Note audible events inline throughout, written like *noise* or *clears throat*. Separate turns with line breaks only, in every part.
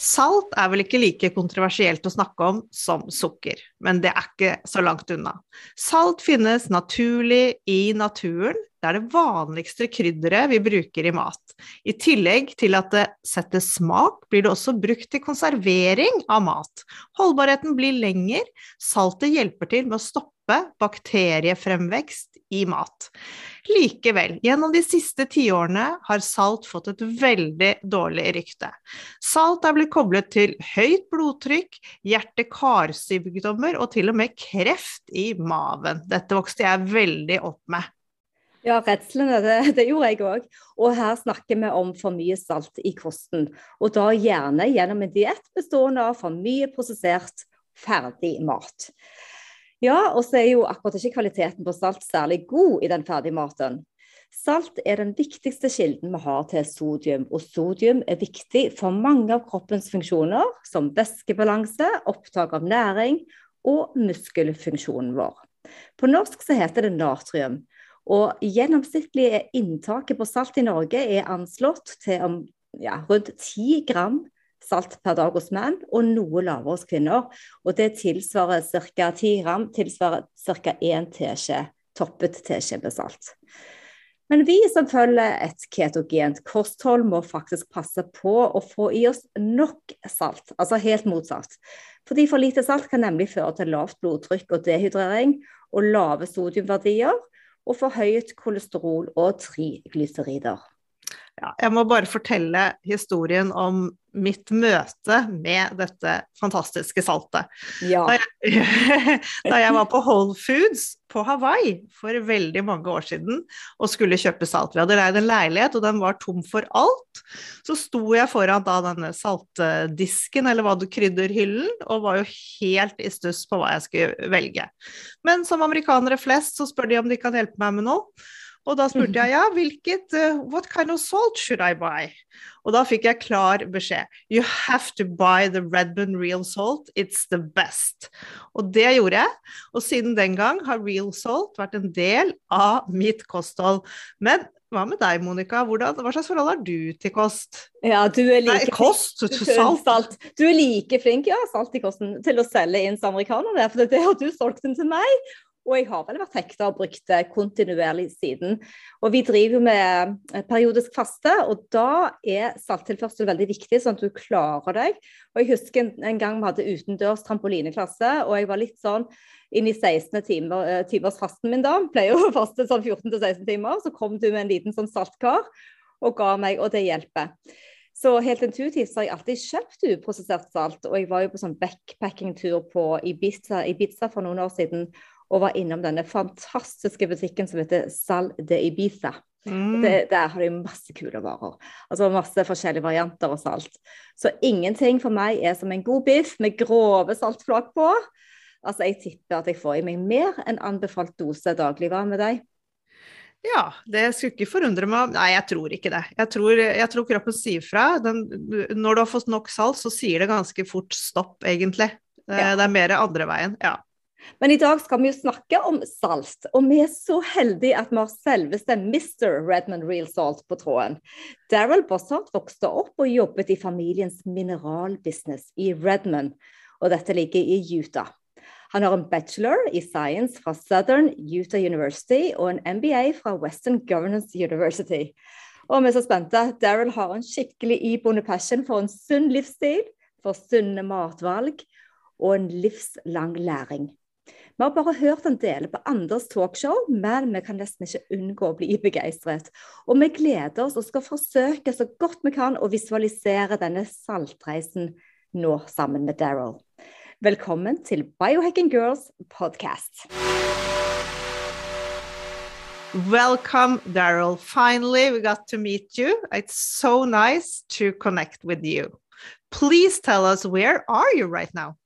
Salt er vel ikke like kontroversielt å snakke om som sukker, men det er ikke så langt unna. Salt finnes naturlig i naturen. Det er det vanligste krydderet vi bruker i mat. I tillegg til at det setter smak, blir det også brukt til konservering av mat. Holdbarheten blir lenger. Saltet hjelper til med å stoppe bakteriefremvekst i mat. Likevel, gjennom de siste tiårene har salt fått et veldig dårlig rykte. Salt er blitt koblet til høyt blodtrykk, hjerte-karsykdommer og til og med kreft i maven. Dette vokste jeg veldig opp med.
Ja, redslene, det, det gjorde jeg òg. Og her snakker vi om for mye salt i kosten. Og da gjerne gjennom en diett bestående av for mye prosessert, ferdig mat. Ja, og så er jo akkurat ikke kvaliteten på salt særlig god i den ferdige maten. Salt er den viktigste kilden vi har til sodium, og sodium er viktig for mange av kroppens funksjoner, som væskebalanse, opptak av næring og muskelfunksjonen vår. På norsk så heter det natrium, og gjennomsnittlig inntaket på salt i Norge er anslått til om ja, rundt 10 gram salt per dag hos menn, og noe lavere hos kvinner. Og det tilsvarer ca. 10 gram, tilsvarer ca. 1 teskje toppet teskje med salt. Men vi som følger et ketogent kosthold, må faktisk passe på å få i oss nok salt, altså helt motsatt. Fordi for lite salt kan nemlig føre til lavt blodtrykk og dehydrering, og lave sodiumverdier, og forhøyet kolesterol og triglyserider.
Ja, jeg må bare fortelle historien om mitt møte med dette fantastiske saltet. Ja. Da, jeg, *laughs* da, jeg, var på Whole Foods på Hawaii for veldig mange år siden og skulle kjøpe salt. Vi hadde leid en leilighet, og den var tom for alt. Så sto jeg foran da denne saltdisken, eller hva du krydderhyllen, og var jo helt i stuss på hva jeg skulle velge. Men som amerikanere flest så spør de om de kan hjelpe meg med noe. Og da spurte jeg *laughs* ja, hvilket uh, What kind of salt should I buy? Og da fikk jeg klar beskjed. You have to buy the Redman Real Salt. It's the best. Og det gjorde jeg. Og siden den gang har Real Salt vært en del av mitt kosthold. Men hva med deg, Monica? Hvordan, hva slags forhold har du til kost?
Ja, du er like
Nei, kost, salt.
salt. Du er like flink, ja, salt i kosten, til å selge inn til amerikaner, for det har du solgt den til meg. Og jeg har vel vært hekta og brukt det kontinuerlig siden. Og vi driver jo med eh, periodisk faste, og da er salttilførsel veldig viktig, sånn at du klarer deg. Og jeg husker en, gang vi hadde utendørs trampolineklasse, og jeg var litt sånn inn i 16 timer, eh, timers fasten min da. Pleier jo å faste sånn 14-16 timer. Så kom du med en liten sånn saltkar og ga meg, og det hjelper. Så helt intuitivt har jeg alltid kjøpt uprosessert salt. Og jeg var jo på sånn backpackingtur på Ibiza, Ibiza for noen år siden og var innom denne fantastiske butikken som heter Sal de Ibiza. Mm. Det, der har de masse kule varer. Altså masse forskjellige varianter av salt. Så ingenting for meg er som en god biff med grove saltflak på. Altså Jeg tipper at jeg får i meg mer enn anbefalt dose daglig. Hva med deg?
Ja, det skulle ikke forundre meg Nei, jeg tror ikke det. Jeg tror, jeg tror kroppen sier fra. Den, når du har fått nok salt, så sier det ganske fort stopp, egentlig. Ja. Det er mer andre veien. Ja.
Men i dag skal vi jo snakke om salt, og vi er så heldige at vi har selveste Mr. Redmond Real Salt på tråden. Daryl Bossart vokste opp og jobbet i familiens mineralbusiness i Redmond, og dette ligger i Utah. Han har en bachelor i science fra Southern Utah University og en MBA fra Western Governance University. Og vi er så spente. Daryl har en skikkelig iboende passion for en sunn livsstil, for sunne matvalg og en livslang læring. Vi har bare hørt han dele på andres talkshow, men vi kan nesten ikke unngå å bli begeistret. Og vi gleder oss og skal forsøke så godt vi kan å visualisere denne saltreisen nå sammen med Daryl. Velkommen til Biohacking Girls podcast.
Welcome, Daryl. Finally, we got to meet you. It's so nice to connect with you. please tell us where are you right now?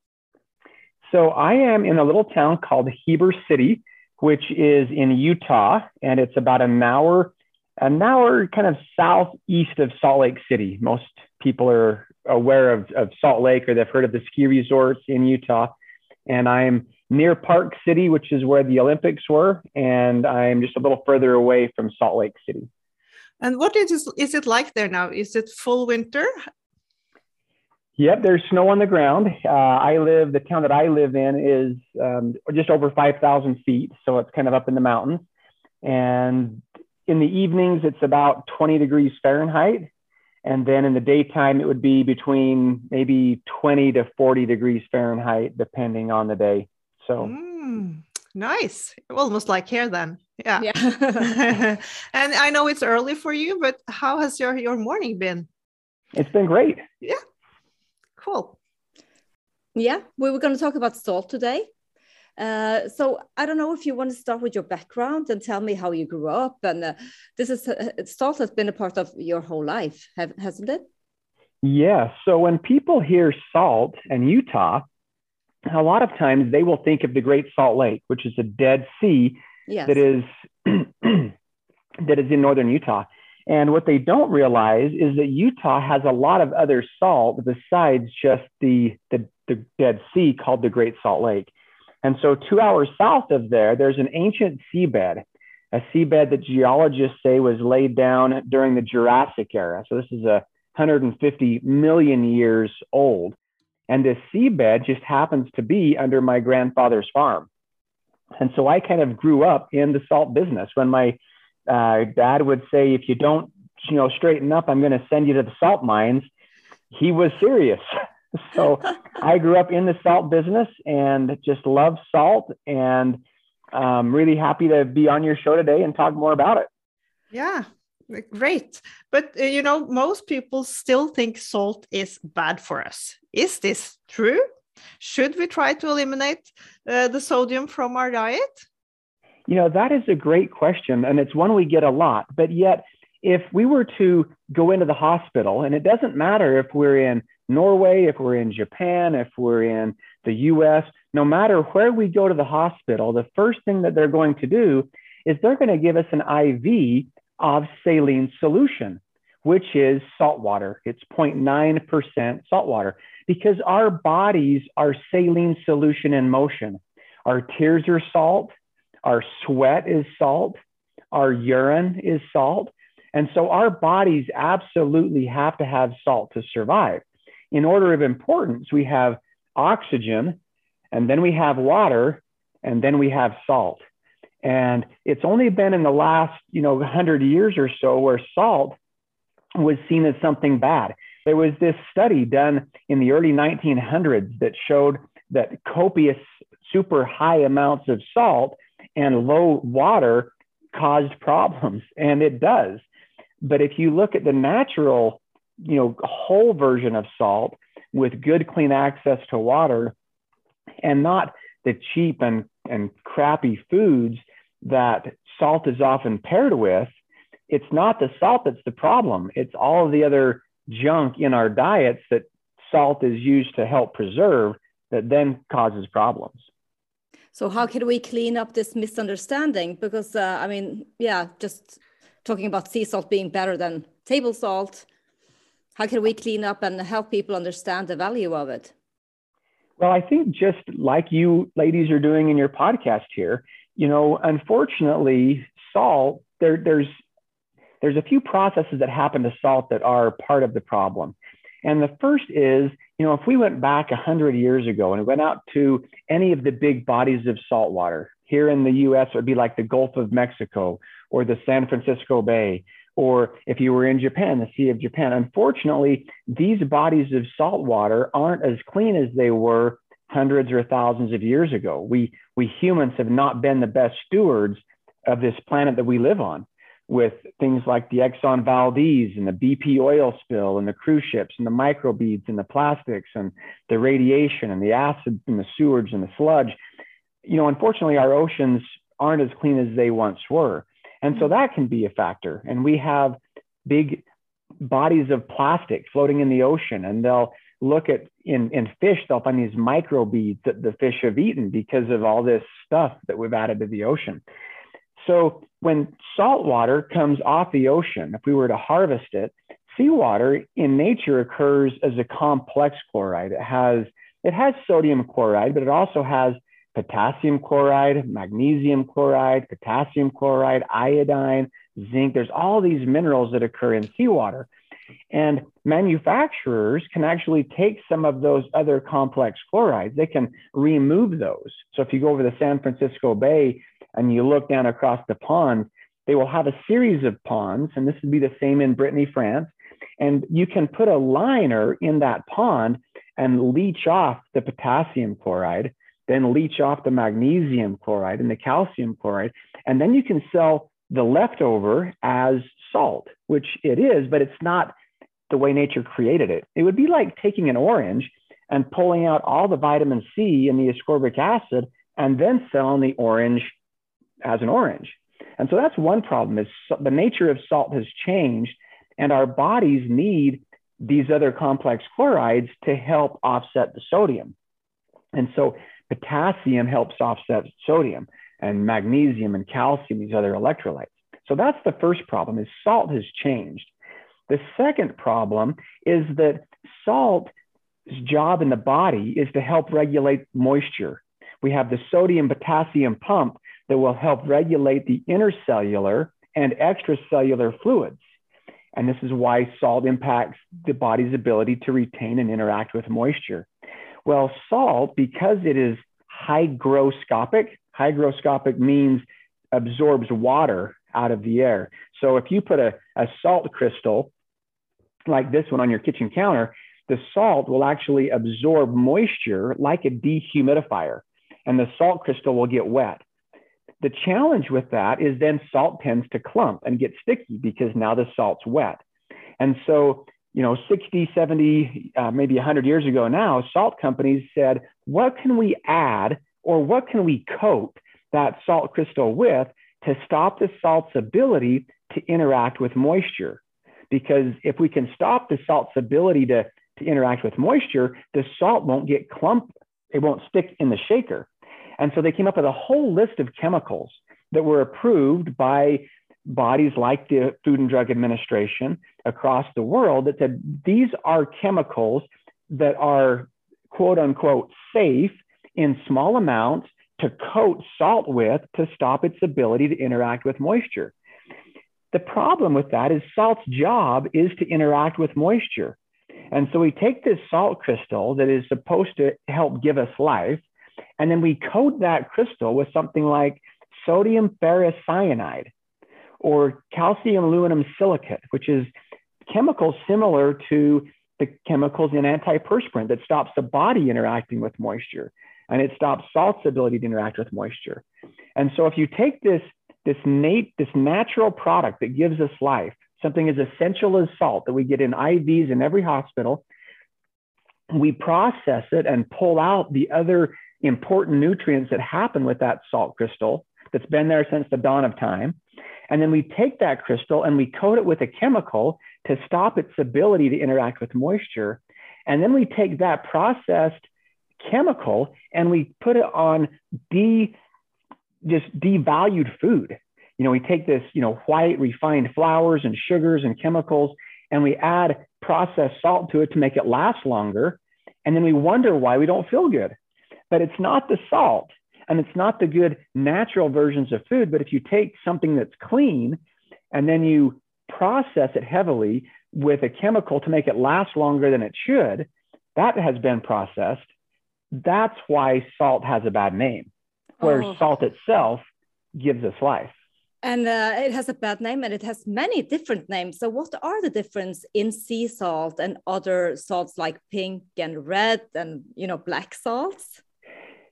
So I am in a little town called Heber City, which is in Utah, and it's about an hour, an hour kind of southeast of Salt Lake City. Most people are aware of, of Salt Lake or they've heard of the ski resorts in Utah. And I'm near Park City, which is where the Olympics were, and I'm just a little further away from Salt Lake City.
And what is, is it like there now? Is it full winter?
Yep, there's snow on the ground. Uh, I live, the town that I live in is um, just over 5,000 feet. So it's kind of up in the mountains. And in the evenings, it's about 20 degrees Fahrenheit. And then in the daytime, it would be between maybe 20 to 40 degrees Fahrenheit, depending on the day. So
mm, nice. Almost like here then. Yeah.
Yeah. *laughs* *laughs*
and I know it's early for you, but how has your, your morning been?
It's been great.
Yeah. Cool.
Yeah, we were going to talk about salt today. Uh, so I don't know if you want to start with your background and tell me how you grew up. And uh, this is uh, salt has been a part of your whole life, have, hasn't it?
Yeah. So when people hear salt and Utah, a lot of times they will think of the Great Salt Lake, which is a dead sea yes. that is *clears throat* that is in northern Utah. And what they don't realize is that Utah has a lot of other salt besides just the, the, the Dead Sea called the Great Salt Lake. And so, two hours south of there, there's an ancient seabed, a seabed that geologists say was laid down during the Jurassic era. So, this is a 150 million years old. And this seabed just happens to be under my grandfather's farm. And so I kind of grew up in the salt business. When my uh, dad would say, if you don't, you know, straighten up, I'm going to send you to the salt mines. He was serious. *laughs* so *laughs* I grew up in the salt business and just love salt and I'm really happy to be on your show today and talk more about it.
Yeah, great. But uh, you know, most people still think salt is bad for us. Is this true? Should we try to eliminate uh, the sodium from our diet?
You know, that is a great question, and it's one we get a lot. But yet, if we were to go into the hospital, and it doesn't matter if we're in Norway, if we're in Japan, if we're in the US, no matter where we go to the hospital, the first thing that they're going to do is they're going to give us an IV of saline solution, which is salt water. It's 0.9% salt water because our bodies are saline solution in motion. Our tears are salt, our sweat is salt, our urine is salt. And so our bodies absolutely have to have salt to survive. In order of importance, we have oxygen, and then we have water, and then we have salt. And it's only been in the last, you know, *laughs* 100 years or so where salt was seen as something bad. There was this study done in the early 1900s that showed that copious, super high amounts of salt and low water caused problems, and it does. But if you look at the natural, you know, whole version of salt with good, clean access to water, and not the cheap and, and crappy foods that salt is often paired with, it's not the salt that's the problem. It's all of the other junk in our diets that salt is used to help preserve that then causes problems.
So how can we clean up this misunderstanding? Because uh, I mean, yeah, just talking about sea salt being better than table salt, how can we clean up and help people understand the value of it?
Well, I think just like you ladies are doing in your podcast here, you know, unfortunately, salt there there's there's a few processes that happen to salt that are part of the problem. And the first is, you know, if we went back 100 years ago and went out to any of the big bodies of salt water, here in the US, it would be like the Gulf of Mexico or the San Francisco Bay, or if you were in Japan, the Sea of Japan. Unfortunately, these bodies of salt water aren't as clean as they were hundreds or thousands of years ago. We, we humans have not been the best stewards of this planet that we live on with things like the Exxon Valdez and the BP oil spill and the cruise ships and the microbeads and the plastics and the radiation and the acid and the sewage and the sludge. You know, unfortunately, our oceans aren't as clean as they once were. And so mm-hmm. that can be a factor. And we have big bodies of plastic floating in the ocean and they'll look at in, in fish, they'll find these microbeads that the fish have eaten because of all this stuff that we've added to the ocean. So when salt water comes off the ocean, if we were to harvest it, seawater in nature occurs as a complex chloride. It has it has sodium chloride, but it also has potassium chloride, magnesium chloride, potassium chloride, iodine, zinc. There's all these minerals that occur in seawater. And manufacturers can actually take some of those other complex chlorides, they can remove those. So if you go over the San Francisco Bay and you look down across the pond, they will have a series of ponds, and this would be the same in Brittany, France. And you can put a liner in that pond and leach off the potassium chloride, then leach off the magnesium chloride and the calcium chloride. And then you can sell the leftover as salt, which it is, but it's not the way nature created it. It would be like taking an orange and pulling out all the vitamin C and the ascorbic acid and then selling the orange as an orange. And so that's one problem is the nature of salt has changed and our bodies need these other complex chlorides to help offset the sodium. And so potassium helps offset sodium and magnesium and calcium, these other electrolytes. So that's the first problem is salt has changed. The second problem is that salt's job in the body is to help regulate moisture. We have the sodium potassium pump that will help regulate the intercellular and extracellular fluids. And this is why salt impacts the body's ability to retain and interact with moisture. Well, salt, because it is hygroscopic, hygroscopic means absorbs water out of the air. So if you put a, a salt crystal like this one on your kitchen counter, the salt will actually absorb moisture like a dehumidifier, and the salt crystal will get wet. The challenge with that is then salt tends to clump and get sticky because now the salt's wet. And so, you know, 60, 70, uh, maybe 100 years ago now, salt companies said, what can we add or what can we coat that salt crystal with to stop the salt's ability to interact with moisture? Because if we can stop the salt's ability to, to interact with moisture, the salt won't get clumped, it won't stick in the shaker. And so they came up with a whole list of chemicals that were approved by bodies like the Food and Drug Administration across the world that said these are chemicals that are quote unquote safe in small amounts to coat salt with to stop its ability to interact with moisture. The problem with that is salt's job is to interact with moisture. And so we take this salt crystal that is supposed to help give us life, and then we coat that crystal with something like sodium ferrous cyanide or calcium aluminum silicate, which is chemicals similar to the chemicals in antiperspirant that stops the body interacting with moisture and it stops salt's ability to interact with moisture. And so if you take this, this, nat- this natural product that gives us life, something as essential as salt that we get in IVs in every hospital, we process it and pull out the other important nutrients that happen with that salt crystal that's been there since the dawn of time. And then we take that crystal and we coat it with a chemical to stop its ability to interact with moisture. And then we take that processed chemical and we put it on de just devalued food. You know, we take this, you know, white refined flours and sugars and chemicals, and we add processed salt to it to make it last longer. And then we wonder why we don't feel good but it's not the salt and it's not the good natural versions of food. But if you take something that's clean and then you process it heavily with a chemical to make it last longer than it should, that has been processed. That's why salt has a bad name, whereas oh. salt itself gives us life.
And uh, it has a bad name and it has many different names. So, what are the difference in sea salt and other salts like pink and red and you know black salts?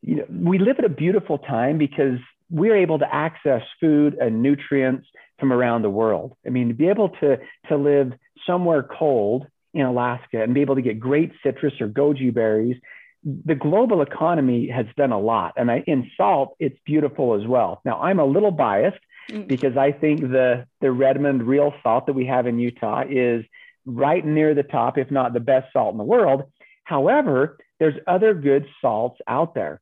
You know, we live at a beautiful time because we're able to access food and nutrients from around the world. I mean, to be able to, to live somewhere cold in Alaska and be able to get great citrus or goji berries, the global economy has done a lot. And I, in salt, it's beautiful as well. Now, I'm a little biased mm. because I think the, the Redmond real salt that we have in Utah is right near the top, if not the best salt in the world. However, there's other good salts out there.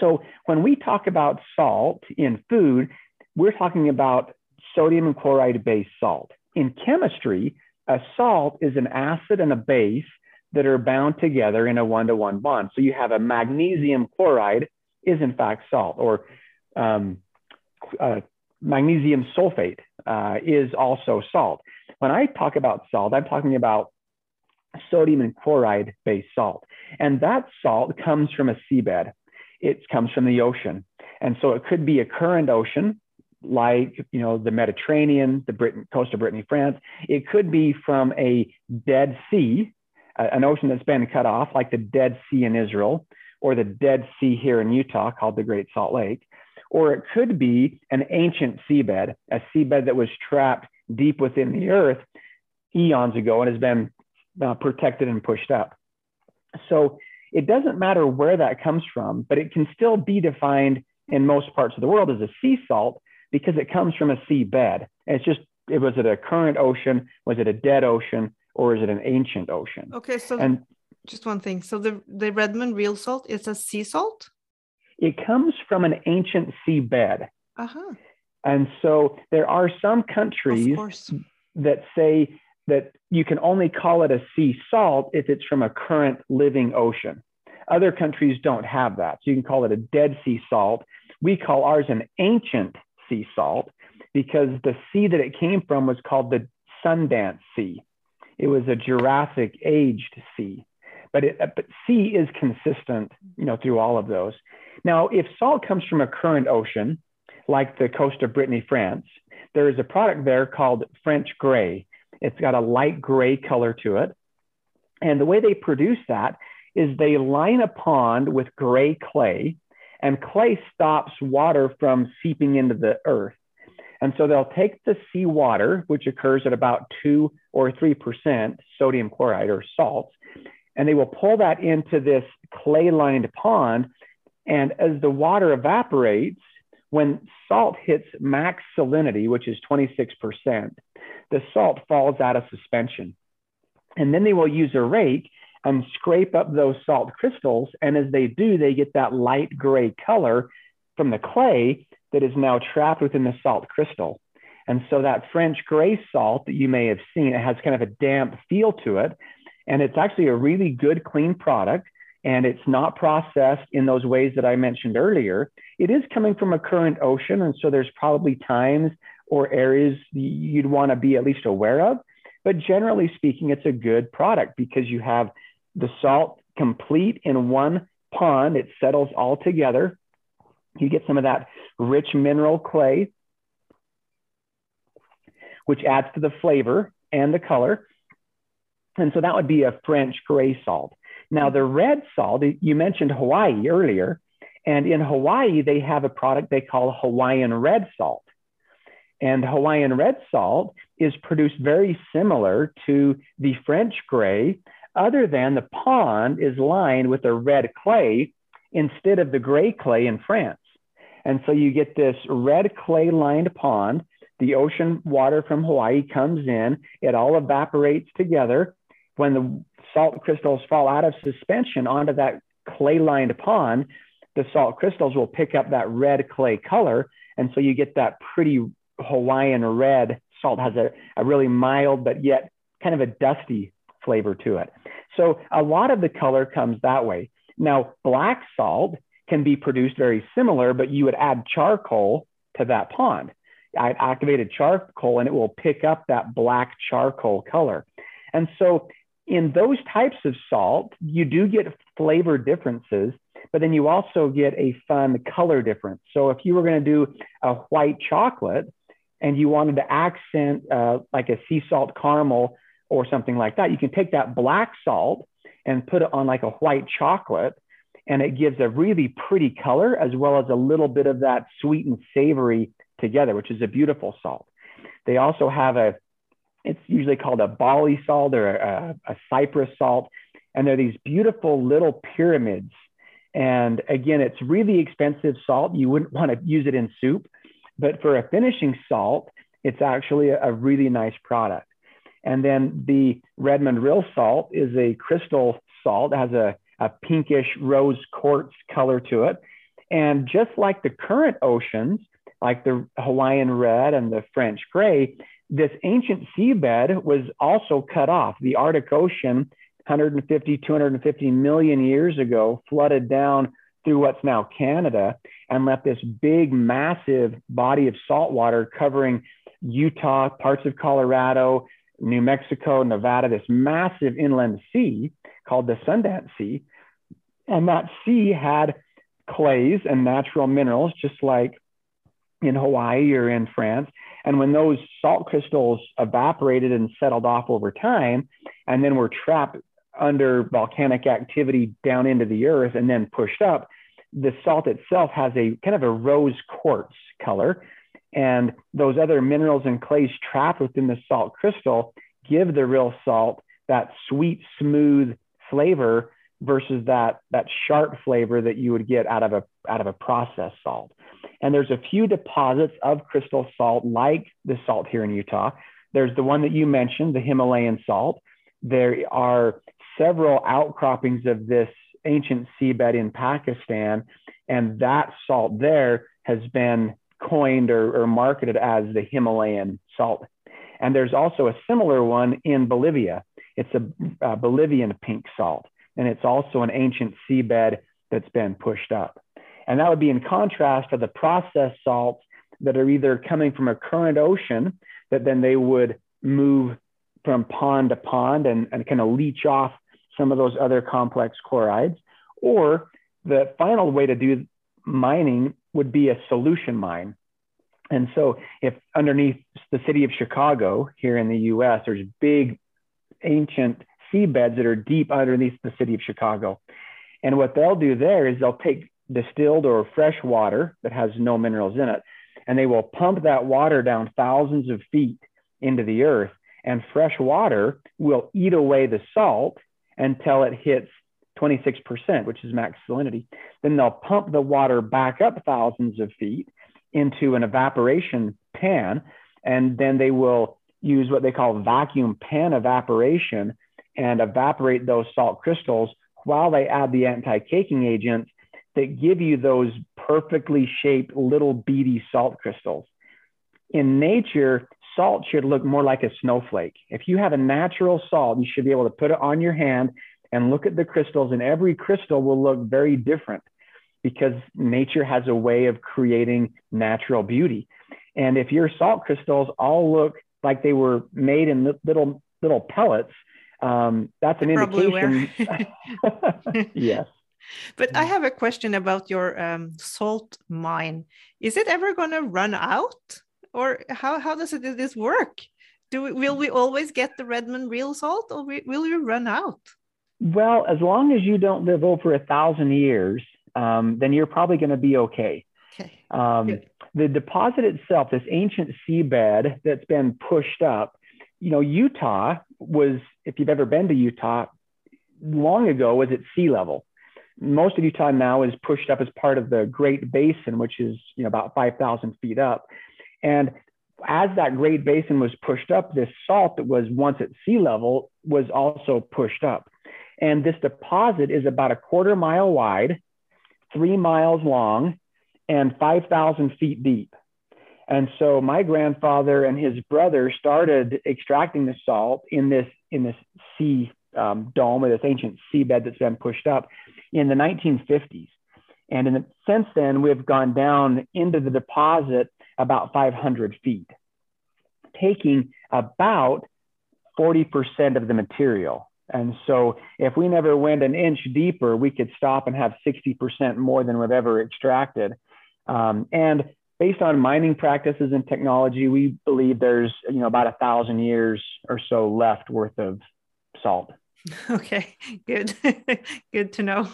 So when we talk about salt in food, we're talking about sodium and chloride based salt. In chemistry, a salt is an acid and a base that are bound together in a one to one bond. So you have a magnesium chloride is in fact salt, or um, uh, magnesium sulfate uh, is also salt. When I talk about salt, I'm talking about sodium and chloride based salt. And that salt comes from a seabed, it comes from the ocean. And so it could be a current ocean, like you know the Mediterranean, the Britain, coast of Brittany, France. It could be from a dead sea, an ocean that's been cut off, like the Dead Sea in Israel, or the Dead Sea here in Utah, called the Great Salt Lake. Or it could be an ancient seabed, a seabed that was trapped deep within the earth eons ago and has been uh, protected and pushed up. So it doesn't matter where that comes from, but it can still be defined in most parts of the world as a sea salt because it comes from a seabed. And it's just, it was it a current ocean? Was it a dead ocean? Or is it an ancient ocean?
Okay, so and just one thing. So the, the Redmond real salt is a sea salt?
It comes from an ancient seabed.
Uh-huh.
And so there are some countries that say that you can only call it a sea salt if it's from a current living ocean. Other countries don't have that. So you can call it a dead sea salt. We call ours an ancient sea salt because the sea that it came from was called the Sundance Sea. It was a Jurassic aged sea. But, it, but sea is consistent, you know, through all of those. Now, if salt comes from a current ocean, like the coast of Brittany, France, there is a product there called French gray. It's got a light gray color to it. And the way they produce that is they line a pond with gray clay, and clay stops water from seeping into the earth. And so they'll take the seawater, which occurs at about two or 3% sodium chloride or salts, and they will pull that into this clay lined pond. And as the water evaporates, when salt hits max salinity, which is 26%, the salt falls out of suspension. And then they will use a rake and scrape up those salt crystals. And as they do, they get that light gray color from the clay that is now trapped within the salt crystal. And so that French gray salt that you may have seen, it has kind of a damp feel to it. And it's actually a really good, clean product and it's not processed in those ways that I mentioned earlier, it is coming from a current ocean. And so there's probably times or areas you'd want to be at least aware of. But generally speaking, it's a good product because you have the salt complete in one pond, it settles all together. You get some of that rich mineral clay, which adds to the flavor and the color. And so that would be a French gray salt. Now, the red salt, you mentioned Hawaii earlier, and in Hawaii, they have a product they call Hawaiian red salt. And Hawaiian red salt is produced very similar to the French gray, other than the pond is lined with a red clay instead of the gray clay in France. And so you get this red clay lined pond. The ocean water from Hawaii comes in, it all evaporates together. When the salt crystals fall out of suspension onto that clay lined pond, the salt crystals will pick up that red clay color. And so you get that pretty Hawaiian red. Salt has a, a really mild, but yet kind of a dusty flavor to it. So a lot of the color comes that way. Now, black salt can be produced very similar, but you would add charcoal to that pond. I activated charcoal and it will pick up that black charcoal color. And so in those types of salt, you do get flavor differences, but then you also get a fun color difference. So if you were going to do a white chocolate and you wanted to accent uh, like a sea salt caramel or something like that, you can take that black salt and put it on like a white chocolate and it gives a really pretty color as well as a little bit of that sweet and savory together, which is a beautiful salt. They also have a it's usually called a Bali salt or a, a Cyprus salt. And they're these beautiful little pyramids. And again, it's really expensive salt. You wouldn't want to use it in soup. But for a finishing salt, it's actually a, a really nice product. And then the Redmond Real Salt is a crystal salt. It has a, a pinkish rose quartz color to it. And just like the current oceans, like the Hawaiian red and the French gray, this ancient seabed was also cut off. The Arctic Ocean, 150, 250 million years ago, flooded down through what's now Canada and left this big, massive body of salt water covering Utah, parts of Colorado, New Mexico, Nevada, this massive inland sea called the Sundance Sea. And that sea had clays and natural minerals, just like in Hawaii or in France. And when those salt crystals evaporated and settled off over time, and then were trapped under volcanic activity down into the earth and then pushed up, the salt itself has a kind of a rose quartz color. And those other minerals and clays trapped within the salt crystal give the real salt that sweet, smooth flavor versus that, that sharp flavor that you would get out of a, out of a processed salt. And there's a few deposits of crystal salt, like the salt here in Utah. There's the one that you mentioned, the Himalayan salt. There are several outcroppings of this ancient seabed in Pakistan, and that salt there has been coined or, or marketed as the Himalayan salt. And there's also a similar one in Bolivia. It's a, a Bolivian pink salt, and it's also an ancient seabed that's been pushed up. And that would be in contrast to the processed salts that are either coming from a current ocean that then they would move from pond to pond and, and kind of leach off some of those other complex chlorides. Or the final way to do mining would be a solution mine. And so, if underneath the city of Chicago here in the US, there's big ancient seabeds that are deep underneath the city of Chicago. And what they'll do there is they'll take distilled or fresh water that has no minerals in it, and they will pump that water down thousands of feet into the earth. And fresh water will eat away the salt until it hits 26%, which is max salinity. Then they'll pump the water back up thousands of feet into an evaporation pan, and then they will use what they call vacuum pan evaporation and evaporate those salt crystals while they add the anti-caking agents that give you those perfectly shaped little beady salt crystals. In nature, salt should look more like a snowflake. If you have a natural salt, you should be able to put it on your hand and look at the crystals, and every crystal will look very different because nature has a way of creating natural beauty. And if your salt crystals all look like they were made in little little pellets, um, that's an indication. *laughs* yes.
But I have a question about your um, salt mine. Is it ever going to run out, or how how does it, this work? Do we, will we always get the Redmond real salt, or we, will we run out?
Well, as long as you don't live over a thousand years, um, then you're probably going to be okay. Okay. Um, the deposit itself, this ancient seabed that's been pushed up, you know, Utah was, if you've ever been to Utah, long ago was at sea level. Most of Utah now is pushed up as part of the Great Basin, which is, you know, about 5,000 feet up. And as that Great Basin was pushed up, this salt that was once at sea level was also pushed up. And this deposit is about a quarter mile wide three miles long and 5,000 feet deep. And so my grandfather and his brother started extracting the salt in this in this sea um, dome or this ancient seabed that's been pushed up in the 1950s. And the, since then, we've gone down into the deposit about 500 feet, taking about 40% of the material. And so if we never went an inch deeper, we could stop and have 60% more than we've ever extracted. Um, and based on mining practices and technology, we believe there's you know about a thousand years or so left worth of salt. *laughs*
Okay, good, *laughs* good to know.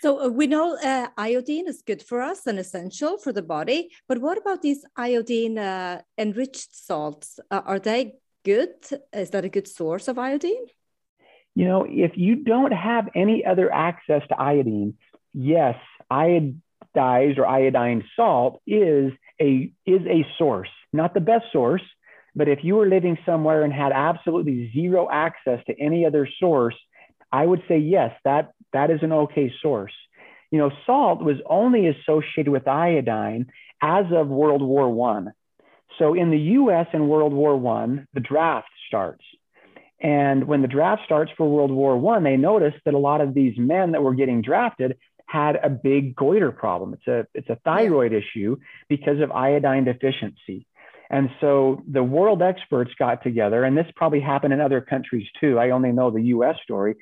So uh, we know uh, iodine is good for us and essential for the body, but what about these iodine uh, enriched salts? Uh, are they good? Is that a good source of iodine?
You know, if you don't have any other access to iodine, yes, iodized or iodine salt is a is a source, not the best source, but if you were living somewhere and had absolutely zero access to any other source, I would say yes, that that is an okay source. You know, salt was only associated with iodine as of World War One. So in the U.S. in World War One, the draft starts, and when the draft starts for World War One, they noticed that a lot of these men that were getting drafted had a big goiter problem. It's a it's a thyroid issue because of iodine deficiency. And so the world experts got together, and this probably happened in other countries too. I only know the US story,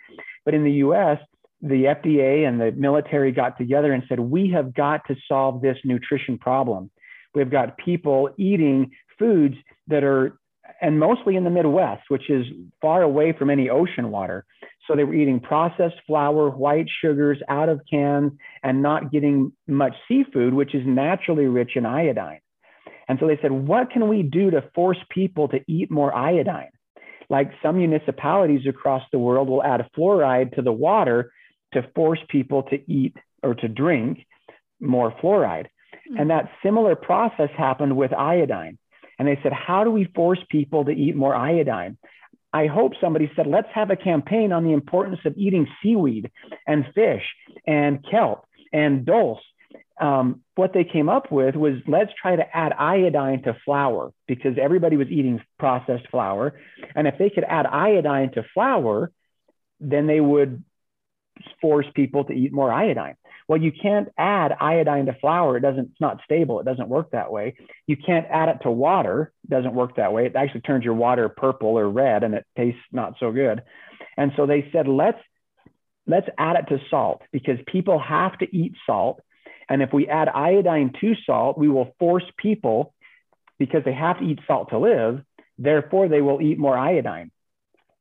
but in the US, the FDA and the military got together and said, We have got to solve this nutrition problem. We've got people eating foods that are, and mostly in the Midwest, which is far away from any ocean water. So they were eating processed flour, white sugars out of cans, and not getting much seafood, which is naturally rich in iodine. And so they said, what can we do to force people to eat more iodine? Like some municipalities across the world will add fluoride to the water to force people to eat or to drink more fluoride. Mm-hmm. And that similar process happened with iodine. And they said, how do we force people to eat more iodine? I hope somebody said, let's have a campaign on the importance of eating seaweed and fish and kelp and dulse um, what they came up with was let's try to add iodine to flour because everybody was eating processed flour. And if they could add iodine to flour, then they would force people to eat more iodine. Well, you can't add iodine to flour. It doesn't, it's not stable. It doesn't work that way. You can't add it to water. It doesn't work that way. It actually turns your water purple or red and it tastes not so good. And so they said, let's, let's add it to salt because people have to eat salt and if we add iodine to salt, we will force people, because they have to eat salt to live, therefore they will eat more iodine.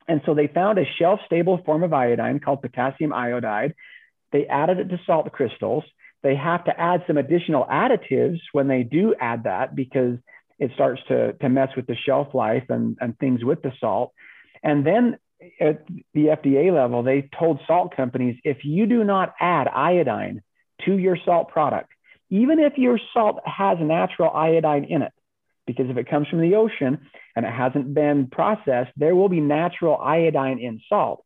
And so they found a shelf stable form of iodine called potassium iodide. They added it to salt crystals. They have to add some additional additives when they do add that because it starts to, to mess with the shelf life and, and things with the salt. And then at the FDA level, they told salt companies if you do not add iodine to your salt product, even if your salt has natural iodine in it, because if it comes from the ocean and it hasn't been processed, there will be natural iodine in salt.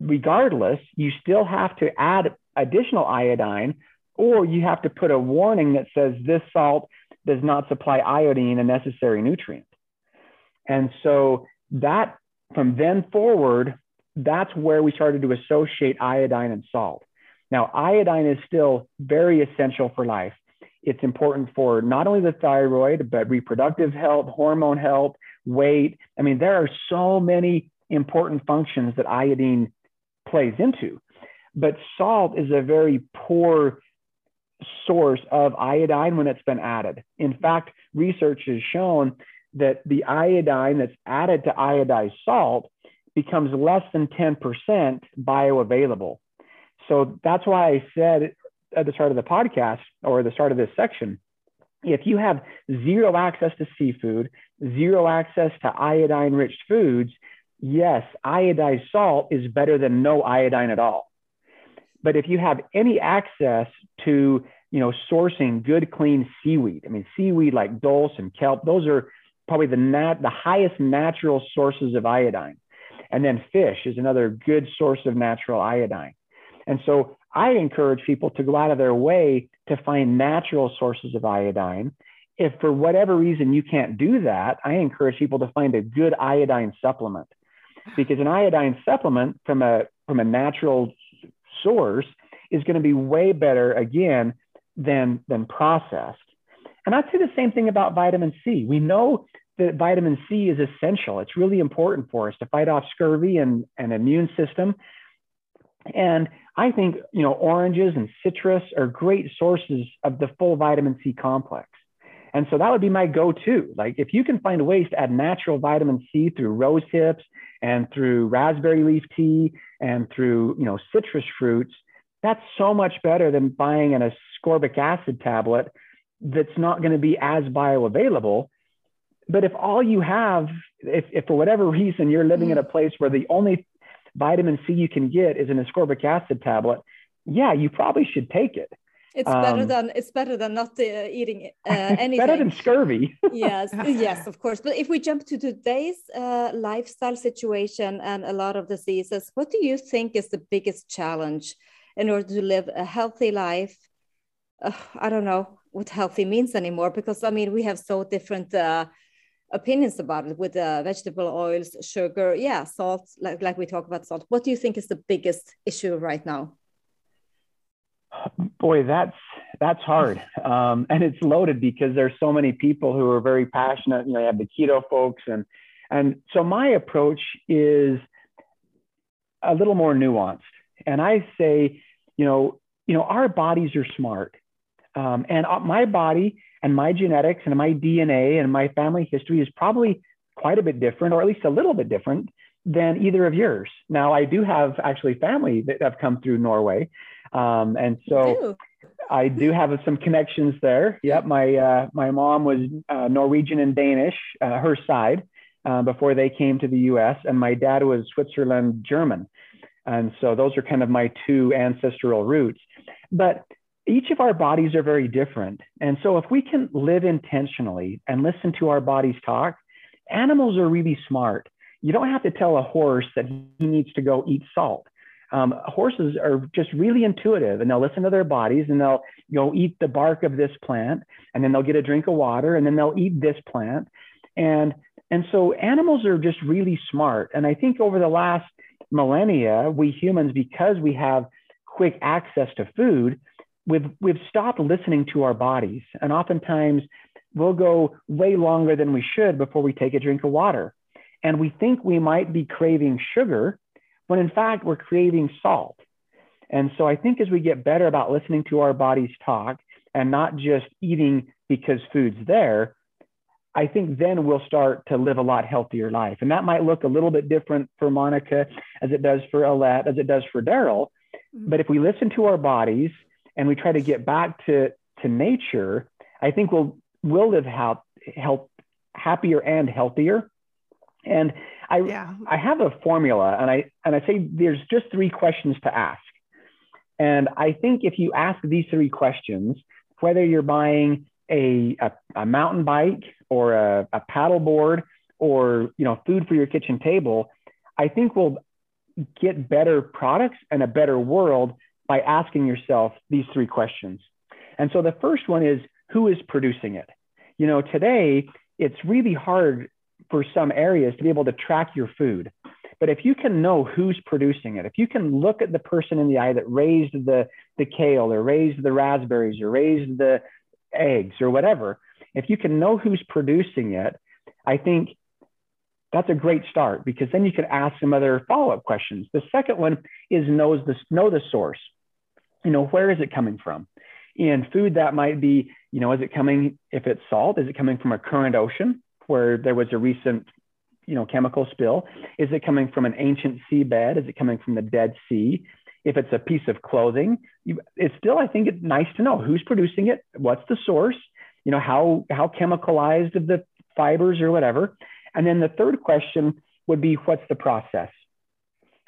Regardless, you still have to add additional iodine, or you have to put a warning that says this salt does not supply iodine, a necessary nutrient. And so that from then forward, that's where we started to associate iodine and salt. Now, iodine is still very essential for life. It's important for not only the thyroid, but reproductive health, hormone health, weight. I mean, there are so many important functions that iodine plays into. But salt is a very poor source of iodine when it's been added. In fact, research has shown that the iodine that's added to iodized salt becomes less than 10% bioavailable. So that's why I said at the start of the podcast or the start of this section, if you have zero access to seafood, zero access to iodine rich foods, yes, iodized salt is better than no iodine at all. But if you have any access to, you know, sourcing good, clean seaweed, I mean, seaweed like dulse and kelp, those are probably the, nat- the highest natural sources of iodine. And then fish is another good source of natural iodine. And so I encourage people to go out of their way to find natural sources of iodine. If for whatever reason you can't do that, I encourage people to find a good iodine supplement because an iodine supplement from a from a natural source is going to be way better again than than processed. And I'd say the same thing about vitamin C. We know that vitamin C is essential. It's really important for us to fight off scurvy and, and immune system. And I think, you know, oranges and citrus are great sources of the full vitamin C complex. And so that would be my go-to. Like if you can find ways to add natural vitamin C through rose hips and through raspberry leaf tea and through, you know, citrus fruits, that's so much better than buying an ascorbic acid tablet that's not going to be as bioavailable. But if all you have, if, if for whatever reason you're living in a mm-hmm. place where the only vitamin C you can get is an ascorbic acid tablet, yeah, you probably should take it.
It's um, better than it's better than not uh, eating uh, *laughs* anything.
better than scurvy. *laughs*
yes, yes, of course. But if we jump to today's uh, lifestyle situation and a lot of diseases, what do you think is the biggest challenge in order to live a healthy life? Uh, I don't know what healthy means anymore because I mean we have so different uh, opinions about it with uh, vegetable oils, sugar, yeah, salt. Like like we talk about salt. What do you think is the biggest issue right now?
Boy, that's that's hard, um, and it's loaded because there's so many people who are very passionate. You know, you have the keto folks, and and so my approach is a little more nuanced, and I say, you know, you know, our bodies are smart, um, and uh, my body and my genetics and my DNA and my family history is probably quite a bit different, or at least a little bit different than either of yours. Now, I do have actually family that have come through Norway. Um, and so I do have some connections there. Yep, my uh, my mom was uh, Norwegian and Danish, uh, her side, uh, before they came to the U.S., and my dad was Switzerland German, and so those are kind of my two ancestral roots. But each of our bodies are very different, and so if we can live intentionally and listen to our bodies talk, animals are really smart. You don't have to tell a horse that he needs to go eat salt um, horses are just really intuitive and they'll listen to their bodies and they'll go eat the bark of this plant and then they'll get a drink of water and then they'll eat this plant. And, and so animals are just really smart. And I think over the last millennia, we humans, because we have quick access to food, we've, we've stopped listening to our bodies. And oftentimes we'll go way longer than we should before we take a drink of water. And we think we might be craving sugar when in fact we're craving salt. And so I think as we get better about listening to our bodies talk and not just eating because food's there, I think then we'll start to live a lot healthier life. And that might look a little bit different for Monica as it does for Alette, as it does for Daryl. Mm-hmm. But if we listen to our bodies and we try to get back to, to nature, I think we'll, we'll live health, health, happier and healthier. And I yeah. I have a formula, and I and I say there's just three questions to ask. And I think if you ask these three questions, whether you're buying a, a, a mountain bike or a, a paddle board or you know food for your kitchen table, I think we'll get better products and a better world by asking yourself these three questions. And so the first one is who is producing it? You know, today it's really hard for some areas to be able to track your food. But if you can know who's producing it, if you can look at the person in the eye that raised the, the kale or raised the raspberries or raised the eggs or whatever, if you can know who's producing it, I think that's a great start because then you can ask some other follow-up questions. The second one is knows the, know the source. You know, where is it coming from? In food, that might be, you know, is it coming, if it's salt, is it coming from a current ocean? where there was a recent you know chemical spill? Is it coming from an ancient seabed? Is it coming from the dead sea? If it's a piece of clothing it's still i think it's nice to know who's producing it what's the source you know how how chemicalized of the fibers or whatever. And then the third question would be what's the process?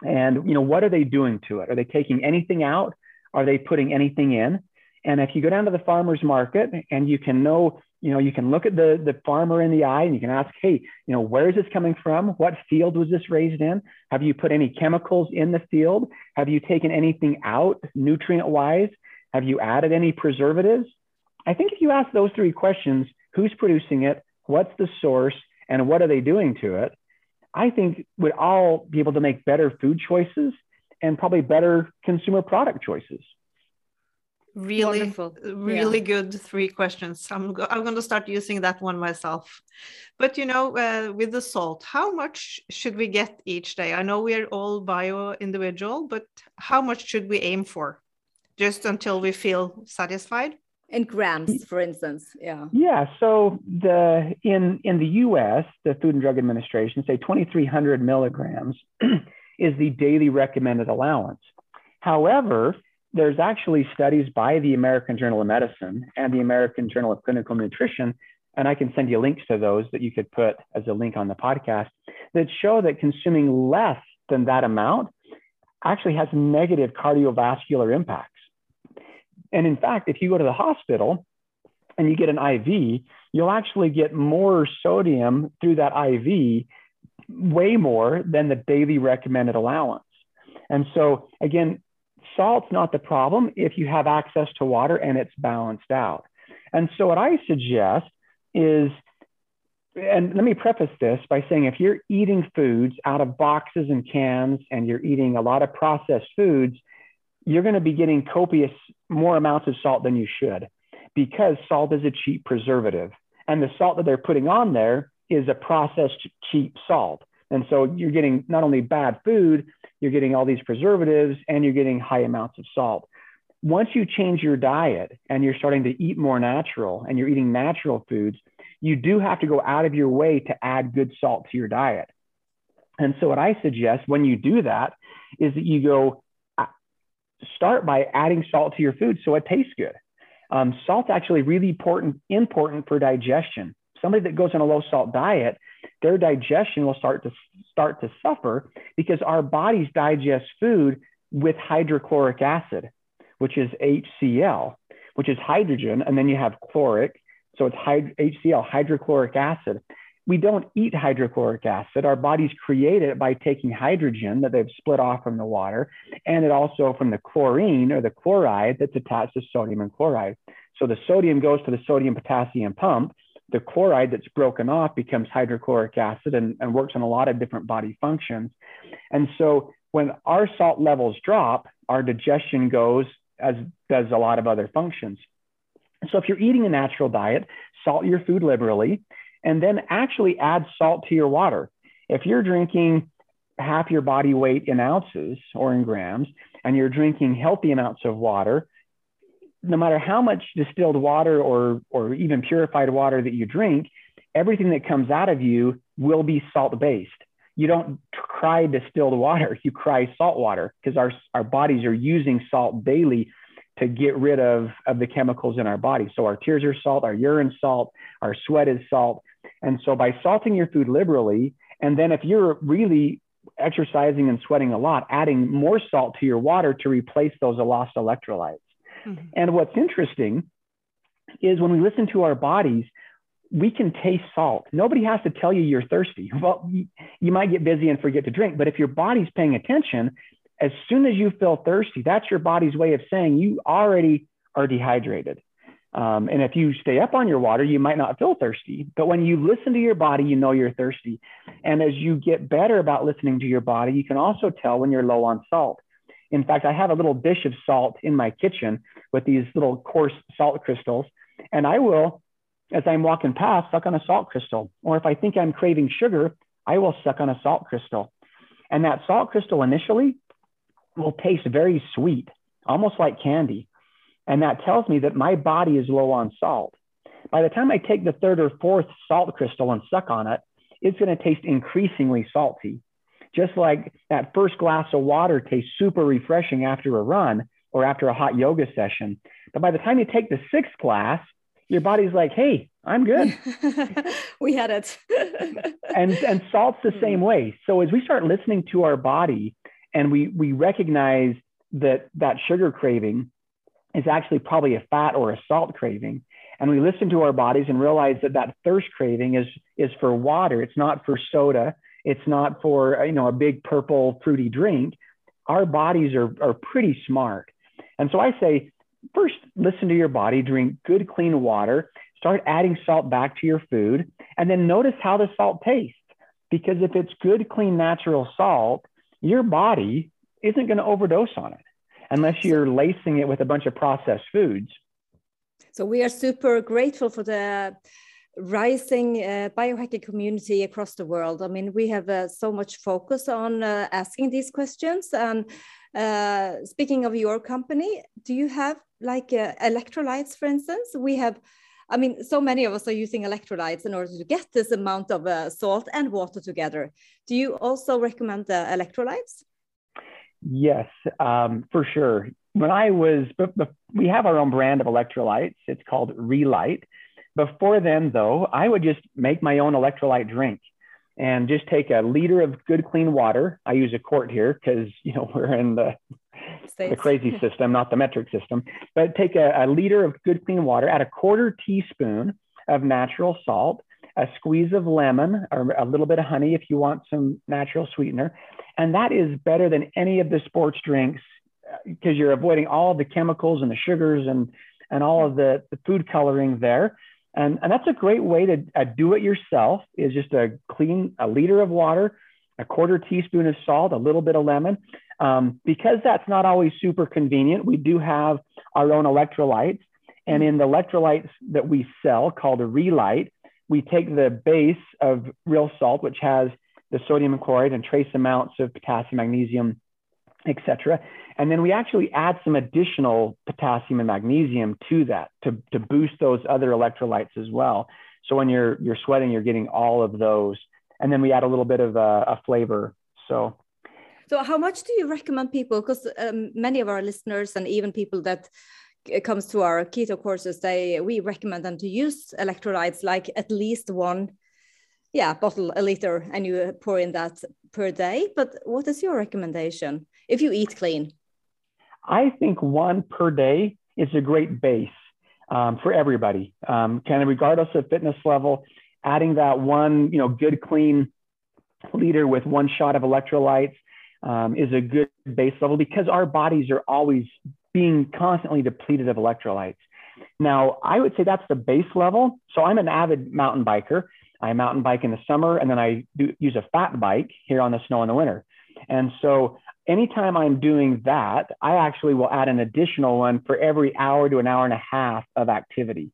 And you know what are they doing to it? Are they taking anything out are they putting anything in and if you go down to the farmer's market and you can know, you know, you can look at the, the farmer in the eye and you can ask, hey, you know, where is this coming from? What field was this raised in? Have you put any chemicals in the field? Have you taken anything out nutrient wise? Have you added any preservatives? I think if you ask those three questions, who's producing it? What's the source? And what are they doing to it? I think we'd all be able to make better food choices and probably better consumer product choices.
Really Wonderful. really yeah. good three questions. I'm, go- I'm going to start using that one myself. But you know uh, with the salt how much should we get each day? I know we're all bio individual but how much should we aim for? Just until we feel satisfied?
In grams for instance yeah.
Yeah so the in in the us the food and drug administration say 2300 milligrams *clears throat* is the daily recommended allowance however there's actually studies by the American Journal of Medicine and the American Journal of Clinical Nutrition, and I can send you links to those that you could put as a link on the podcast that show that consuming less than that amount actually has negative cardiovascular impacts. And in fact, if you go to the hospital and you get an IV, you'll actually get more sodium through that IV, way more than the daily recommended allowance. And so, again, salt's not the problem if you have access to water and it's balanced out. And so, what I suggest is, and let me preface this by saying if you're eating foods out of boxes and cans and you're eating a lot of processed foods, you're going to be getting copious more amounts of salt than you should because salt is a cheap preservative. And the salt that they're putting on there is a processed cheap salt. And so you're getting not only bad food, you're getting all these preservatives and you're getting high amounts of salt. Once you change your diet and you're starting to eat more natural and you're eating natural foods, you do have to go out of your way to add good salt to your diet. And so, what I suggest when you do that is that you go uh, start by adding salt to your food so it tastes good. Um, salt's actually really important, important for digestion. Somebody that goes on a low salt diet, their digestion will start to start to suffer because our bodies digest food with hydrochloric acid, which is HCl, which is hydrogen, and then you have chloric, so it's HCl, hydrochloric acid. We don't eat hydrochloric acid. Our bodies create it by taking hydrogen that they've split off from the water, and it also from the chlorine or the chloride that's attached to sodium and chloride. So the sodium goes to the sodium potassium pump, the chloride that's broken off becomes hydrochloric acid and, and works on a lot of different body functions. And so when our salt levels drop, our digestion goes as does a lot of other functions. So if you're eating a natural diet, salt your food liberally and then actually add salt to your water. If you're drinking half your body weight in ounces or in grams and you're drinking healthy amounts of water, no matter how much distilled water or, or even purified water that you drink, everything that comes out of you will be salt based. You don't cry distilled water, *laughs* you cry salt water because our, our bodies are using salt daily to get rid of, of the chemicals in our body. So our tears are salt, our urine salt, our sweat is salt. And so by salting your food liberally, and then if you're really exercising and sweating a lot, adding more salt to your water to replace those lost electrolytes. Mm-hmm. And what's interesting is when we listen to our bodies, we can taste salt. Nobody has to tell you you're thirsty. *laughs* Well, you, might get busy and forget to drink, but if your body's paying attention, as soon as you feel thirsty, that's your body's way of saying you already are dehydrated. Um, and if you stay up on your water, you might not feel thirsty. But when you listen to your body, you know you're thirsty. And as you get better about listening to your body, you can also tell when you're low on salt. In fact, I have a little dish of salt in my kitchen with these little coarse salt crystals. And I will, as I'm walking past, suck on a salt crystal. Or if I think I'm craving sugar, I will suck on a salt crystal. And that salt crystal initially will taste very sweet, almost like candy. And that tells me that my body is low on salt. By the time I take the third or fourth salt crystal and suck on it, it's going to taste increasingly salty. Just like that first glass of water tastes super refreshing after a run or after a hot yoga session. But by the time you take the sixth glass, your body's like, hey, I'm good. *laughs*
we had it. *laughs*
and and salt's the same hmm. way. So as we start listening to our body and we we recognize that that sugar craving is actually probably a fat or a salt craving, and we listen to our bodies and realize that that thirst craving is is for water. It's not for soda. It's not for you know a big purple fruity drink. Our bodies are are pretty smart, and so I say first listen to your body, drink good clean water, start adding salt back to your food, and then notice how the salt tastes. Because if it's good, clean, natural salt, your body isn't going to overdose on it unless you're lacing it with a bunch of processed foods.
So we are super grateful for the rising uh, biohacking community across the world. I mean, we have uh, so much focus on uh, asking these questions. And uh, speaking of your company, do you have like uh, electrolytes, for instance? We have, I mean, so many of us are using electrolytes in order to get this amount of uh, salt and water together. Do you also recommend the electrolytes?
Yes, um, for sure. When I was, but, but we have our own brand of electrolytes. It's called Re-Lyte before then, though, I would just make my own electrolyte drink. and just take a liter of good clean water. I use a quart here because you know *laughs* we're in the the crazy *laughs* system, not the metric system. But take a, a liter of good clean water, add a quarter teaspoon of natural salt, a squeeze of lemon, or a little bit of honey if you want some natural sweetener, and that is better than any of the sports drinks because uh, you're avoiding all the chemicals and the sugars and and all of the, the food coloring there. And, and that's a great way to uh, do it yourself is just a clean, a liter of water, a quarter teaspoon of salt, a little bit of lemon. Um, because that's not always super convenient, we do have our own electrolytes. And in the electrolytes that we sell called a Re-Lyte, we take the base of real salt, which has the sodium chloride and trace amounts of potassium, magnesium, etc. And then we actually add some additional potassium and magnesium to that to, to boost those other electrolytes as well. So when you're you're sweating, you're getting all of those. And then we add a little bit of a, a flavor. So
so how much do you recommend people? Because um, many of our listeners and even people that comes to our keto courses, they we recommend them to use electrolytes like at least one yeah bottle a liter and you pour in that per day but what is your recommendation if you eat clean
I think one per day is a great base um, for everybody. Um, kind of regardless of fitness level, adding that one, you know, good clean liter with one shot of electrolytes um, is a good base level because our bodies are always being constantly depleted of electrolytes. Now, I would say that's the base level. So I'm an avid mountain biker. I mountain bike in the summer, and then I do, use a fat bike here on the snow in the winter. And so anytime I'm doing that, I actually will add an additional one for every hour to an hour and a half of activity.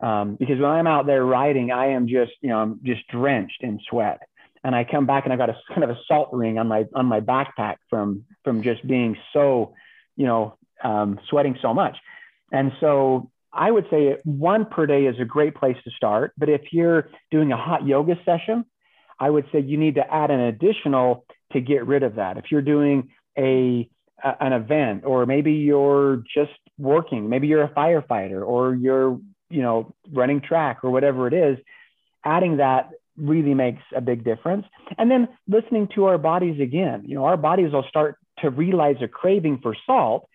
Um, because when I'm out there riding, I am just, you know, I'm just drenched in sweat. And I come back and I've got a kind of a salt ring on my on my backpack from from just being so, you know, um, sweating so much. And so I would say one per day is a great place to start. But if you're doing a hot yoga session, I would say you need to add an additional to get rid of that. If you're doing a, a an event, or maybe you're just working, maybe you're a firefighter, or you're you know running track, or whatever it is, adding that really makes a big difference. And then listening to our bodies again. You know, our bodies will start to realize a craving for salt.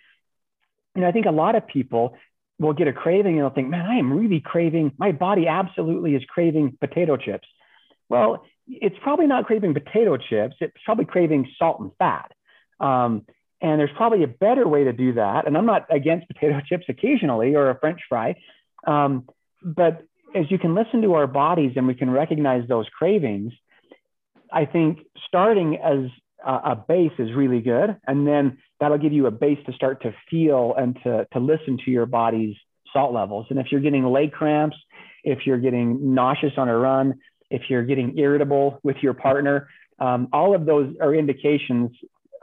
And I think a lot of people will get a craving and they'll think, man, I am really craving, my body absolutely is craving potato chips. Well, it's probably not craving potato chips. It's probably craving salt and fat. Um, and there's probably a better way to do that. And I'm not against potato *laughs* chips occasionally or a French fry. Um, but as you can listen to our bodies and we can recognize those cravings, I think starting as a, a base is really good. And then that'll give you a base to start to feel and to, to listen to your body's salt levels. And if you're getting leg cramps, if you're getting nauseous on a run, if you're getting irritable with your partner, um, all of those are indications,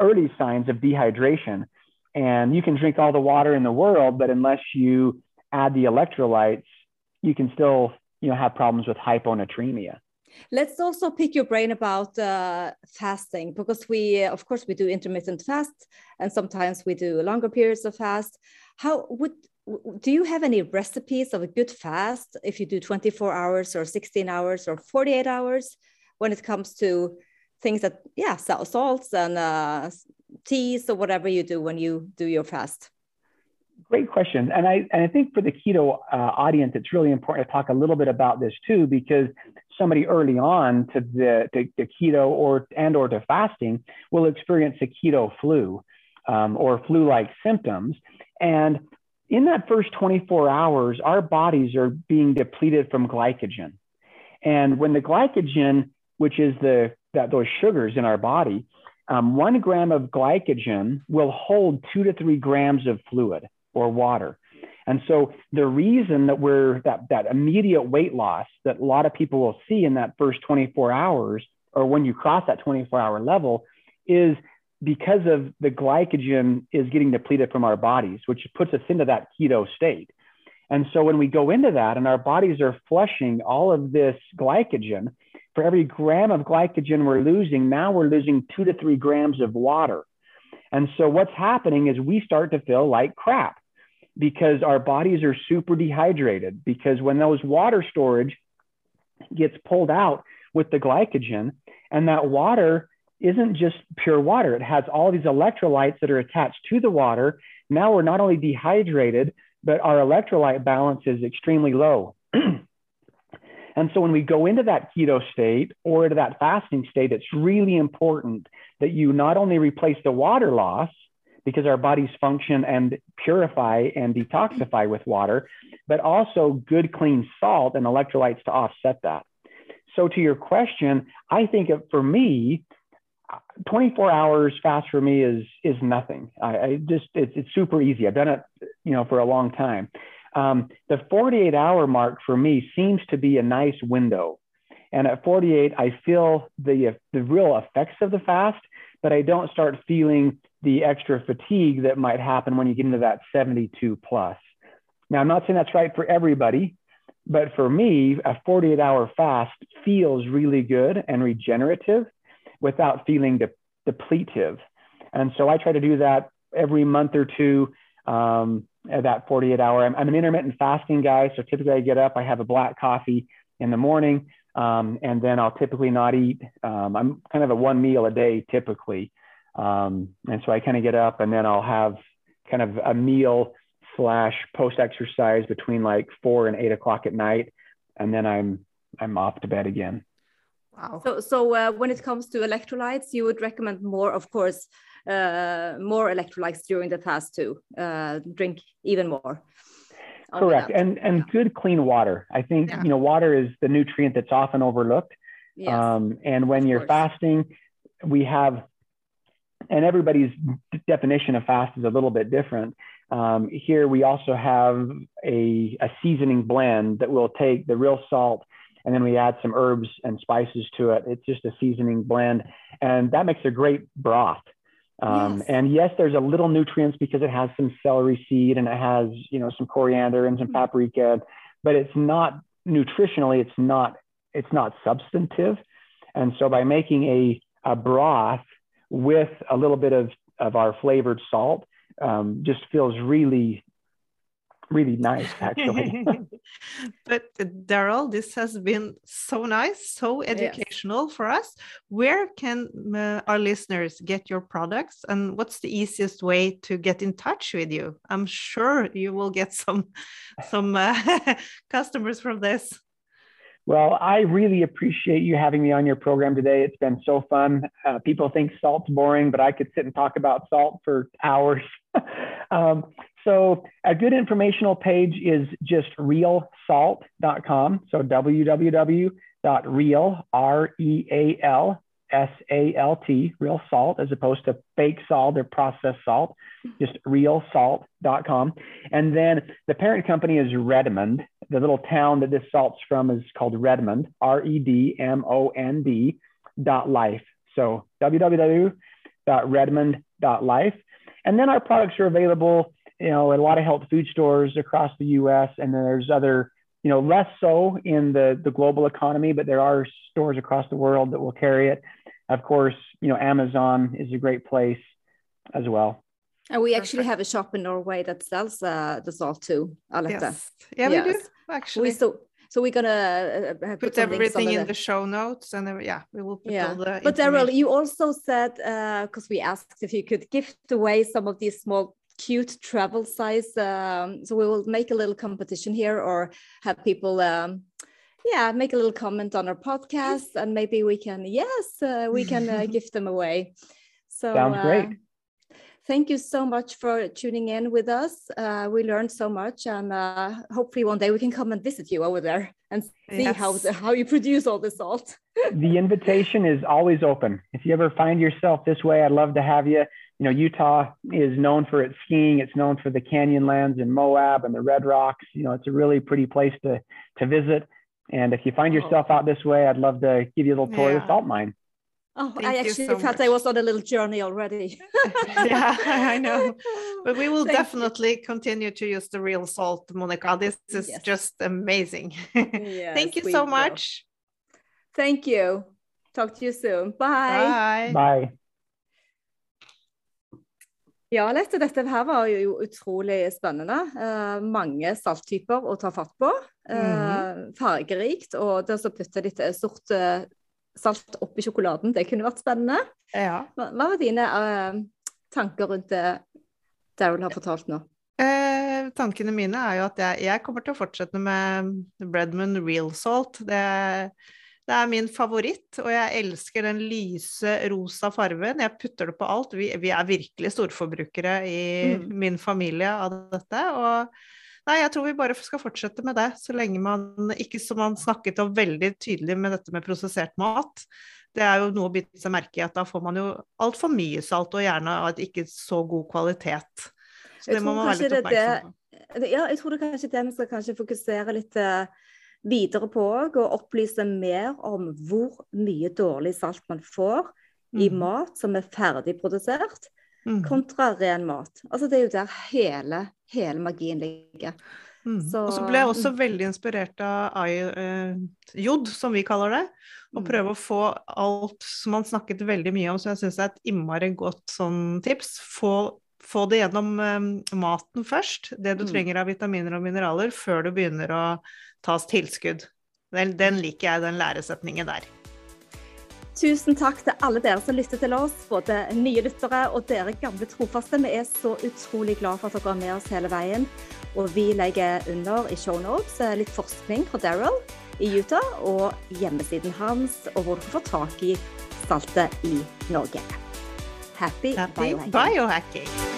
early signs of dehydration. And you can drink all the water in the world, but unless you add the electrolytes, you can still you know, have problems with hyponatremia.
Let's also pick your brain about uh, fasting because we, of course, we do intermittent fast and sometimes we do longer periods of fast. How would do you have any recipes of a good fast? If you do 24 hours or 16 hours or 48 hours when it comes to things that yeah salts and uh, teas or whatever you do when you do your fast?
Great question. And i and i think for the keto uh, audience it's really important to talk a little bit about this too because somebody early on to the to, to keto or and or to fasting will experience a keto flu um, or flu like symptoms. And in that first 24 hours, our bodies are being depleted from glycogen. And when the glycogen, which is the that those sugars in our body, um, one gram of glycogen will hold two to three grams of fluid or water. And so the reason that we're that that immediate weight loss that a lot of people will see in that first 24 hours, or when you cross that 24 hour level, is because of the glycogen is getting depleted from our bodies, which puts us into that keto state. And so when we go into that and our bodies are flushing all of this glycogen, for every gram of glycogen we're losing, now we're losing two to three grams of water. And so what's happening is we start to feel like crap because our bodies are super dehydrated. Because when those water storage gets pulled out with the glycogen. And that water isn't just pure water, it has all these electrolytes that are attached to the water. Now we're not only dehydrated, but our electrolyte balance is extremely low. *clears throat* and so when we go into that keto state or into that fasting state, it's really important that you not only replace the water loss, because our bodies function and purify and detoxify with water, but also good, clean salt and electrolytes to offset that. So, to your question, I think for me, 24 hours fast for me is is nothing. I, I just it's, it's super easy. I've done it, you know, for a long time. Um, the 48 hour mark for me seems to be a nice window, and at 48, I feel the the real effects of the fast, but I don't start feeling the extra fatigue that might happen when you get into that 72 plus. Now, I'm not saying that's right for everybody, but for me, a 48 hour fast feels really good and regenerative without feeling de- depletive. And so I try to do that every month or two. Um, at that 48 hour, I'm, I'm, an intermittent fasting guy. So typically I get up, I have a black coffee in the morning, um, and then I'll typically not eat. Um, I'm kind of a one meal a day typically. Um, and so I kind of get up and then I'll have kind of a meal slash post exercise between like four and eight o'clock at night. And then I'm, I'm off to bed again.
Wow. So, so uh, when it comes to electrolytes, you would recommend more, of course, uh, more electrolytes during the fast too. Uh, drink even more.
Correct, and and good clean water. I think yeah. you know water is the nutrient that's often overlooked. Yes. Um, and when of you're course. fasting, we have, and everybody's definition of fast is a little bit different. Um, here we also have a, a seasoning blend that will take the real salt and then we add some herbs and spices to it. It's just a seasoning blend, and that makes a great broth. Um, yes. And yes, there's a little nutrients because it has some celery seed and it has you know some coriander and some mm-hmm. paprika, but it's not nutritionally. It's not it's not substantive. And so by making a a broth with a little bit of of our flavored salt, um, just feels really really nice actually *laughs*
but uh, daryl this has been so nice so educational yes. for us where can uh, our listeners get your products and what's the easiest way to get in touch with you i'm sure you will get some some uh, *laughs* customers from this
well, I really appreciate you having me on your program today. It's been so fun. Uh, people think salt's boring, but I could sit and talk about salt for hours. *laughs* um, so a good informational page is just realsalt.com. So www.real, R-E-A-L, S-A-L-T, real salt, as opposed to fake salt or processed salt, just realsalt.com. And then the parent company is Redmond. The little town that this salt's from is called Redmond, R-E-D-M-O-N-D dot life. So www.redmond.life. And then our products are available you know, a lot of health food stores across the U.S. And then there's other, you know, less so in the the global economy, but there are stores across the world that will carry it. Of course, you know, Amazon is a great place as well.
And we actually have a shop in Norway that sells uh, the salt too, Aletta.
Yes. Yeah, yes. we do actually.
We so so we're gonna uh,
put, put everything in the... the show notes, and uh, yeah, we will put yeah. all the.
But Daryl, you also said because uh, we asked if you could gift away some of these small cute travel size. Um, so we will make a little competition here or have people, um, yeah, make a little comment on our podcast and maybe we can, yes, uh, we can uh, *laughs* give them away. So
sounds great. Uh,
thank you so much for tuning in with us. Uh, we learned so much, and uh, hopefully one day we can come and visit you over there and see yes. how how you produce all the salt.
the invitation is always open. If you ever find yourself this way, I'd love to have you. You know, Utah is known for its skiing. It's known for the Canyonlands in Moab and the Red Rocks. You know, it's a really pretty place to to visit. And if you find oh. yourself out this way, I'd love to give you a little tour yeah. of the salt mine.
Oh, Thank I actually so felt much. I was on a little journey already. *laughs*
yeah, I know. But we will *laughs* Thank definitely you. continue to use the real salt, Monica. This is yes. just amazing. *laughs* yes, Thank you so much.
Thank you. Talk to you soon. Bye.
Bye. Bye.
Ja, Lette, dette her var jo utrolig spennende. Eh, mange salttyper å ta fatt på. Eh, mm -hmm. Fargerikt. Og det å putte litt sort salt oppi sjokoladen. Det kunne vært spennende.
Ja.
Hva, hva var dine uh, tanker rundt det Daryl har fortalt nå?
Eh, tankene mine er jo at jeg, jeg, kommer til å fortsette med Bredman Real Salt. Det, det, er min favoritt, og jeg elsker den lyse rosa fargen. Jeg putter det på alt. Vi, vi er virkelig storforbrukere i mm. min familie av dette. og Nei, jeg tror vi bare skal fortsette med det, så lenge man ikke som man snakket om veldig tydelig med dette med prosessert mat. Det er jo noe å bite seg merke i at da får man jo altfor mye salt, og gjerne av ikke så god kvalitet. Så det må man være litt oppmerksom
på. Ja, jeg tror det kanskje det vi skal kanskje fokusere litt eh, videre på òg, og opplyse mer om hvor mye dårlig salt man får mm. i mat som er ferdigprodusert mm. kontra ren mat. Altså Det er jo der hele, hele magien ligger.
Mm. Så, og så ble jeg også veldig inspirert av eh, jod, som vi kaller det. Og mm. prøve å få alt som man snakket veldig mye om, som jeg syns er et innmari godt sånn tips. Få, få det gjennom um, maten først, det du mm. trenger av vitaminer og mineraler, før du begynner å ta tilskudd. Den, den liker jeg, den læresetningen der.
Tusen takk til alle dere som lytter til oss, både nye lyttere og dere gamle trofaste. Vi er så utrolig glad for at dere er med oss hele veien. Og vi legger under i shownotes notes litt forskning fra Daryl i Utah, og hjemmesiden hans, og hvor du får tak i saltet i Norge. Happy,
Happy biohacking. biohacking.